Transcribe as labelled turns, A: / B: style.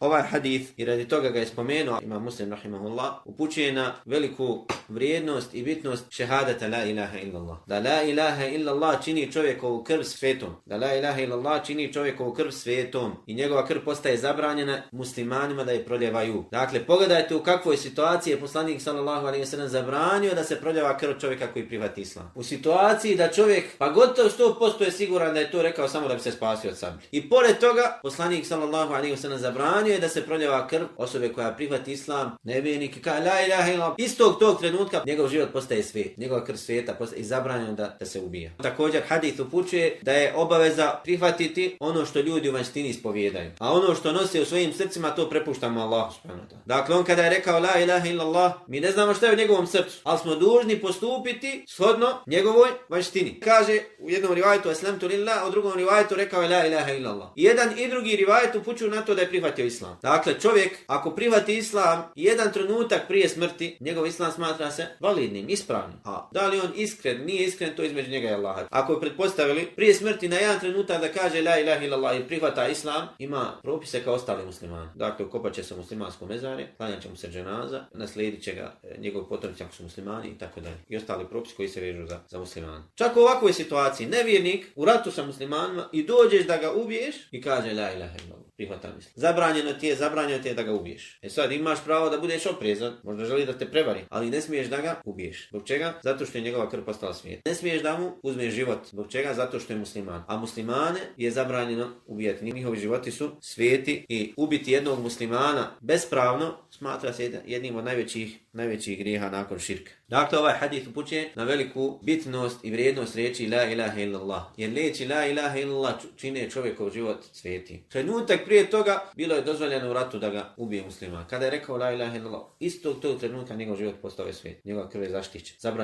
A: Ovaj hadith i radi toga ga je spomenuo Imam Muslim rahimahullah upućuje na veliku vrijednost i bitnost šehadata la ilaha illallah. Da la ilaha illallah čini čovjekovu krv svetom. Da la ilaha illallah čini čovjekovu krv svetom. I njegova krv postaje zabranjena muslimanima da je proljevaju. Dakle, pogledajte u kakvoj situaciji je poslanik sallallahu alaihi sallam zabranio da se proljeva krv čovjeka koji privati islam. U situaciji da čovjek, pa gotovo 100% je siguran da je to rekao samo da bi se spasio od sablje. I pored toga, poslanik sallallahu alaihi sallam zabranio je da se proljeva krv osobe koja privati islam, ne bi nikakav, la ilaha illallah, istog tog trenutka trenutka njegov život postaje svet, njegova krv sveta postaje izabranjeno da, da se ubija. Također hadith upućuje da je obaveza prihvatiti ono što ljudi u vanštini ispovjedaju, a ono što nose u svojim srcima to prepuštamo Allahu subhanahu Dakle on kada je rekao la ilaha illallah, mi ne znamo šta je u njegovom srcu, al smo dužni postupiti shodno njegovoj vanštini. Kaže u jednom rivajetu aslamtu lillah, u drugom rivajetu rekao la ilaha illallah. Jedan i drugi rivajet upućuju na to da je prihvatio islam. Dakle čovjek ako prihvati islam jedan trenutak prije smrti, njegov islam smatra smatra se validnim, ispravnim. A da li on iskren, nije iskren, to između njega je Allaha. Ako je pretpostavili prije smrti na jedan trenutak da kaže la ilaha illallah i prihvata islam, ima propise kao ostali muslimani. Dakle, kopat će se muslimansko mezare, klanjat će mu se dženaza, naslijedit će ga e, njegov potomci ako su muslimani i tako dalje. I ostali propis koji se vežu za, za muslimani. Čak u ovakvoj situaciji, nevjernik u ratu sa muslimanima i dođeš da ga ubiješ i kaže la ilaha illallah prihvata mislim. Zabranjeno ti je, zabranjeno ti je da ga ubiješ. E sad imaš pravo da budeš oprezan, možda želi da te prevari, ali ne smije smiješ da ga ubiješ. Zbog čega? Zato što je njegova krv postala svijet. Ne smiješ da mu uzmeš život. Zbog čega? Zato što je musliman. A muslimane je zabranjeno ubijati. Njihovi životi su svijeti i ubiti jednog muslimana bespravno smatra se jednim od najvećih najvećih griha nakon širka. Dakle, ovaj hadith upućuje na veliku bitnost i vrijednost riječi la ilaha illallah. Jer riječi la ilaha illallah čine čovjekov život sveti. Trenutak prije toga bilo je dozvoljeno u ratu da ga ubije muslima. Kada je rekao la ilaha illallah, istog tog trenutka njegov život postao je svijet. Njegova krv je zaštićena. Zabran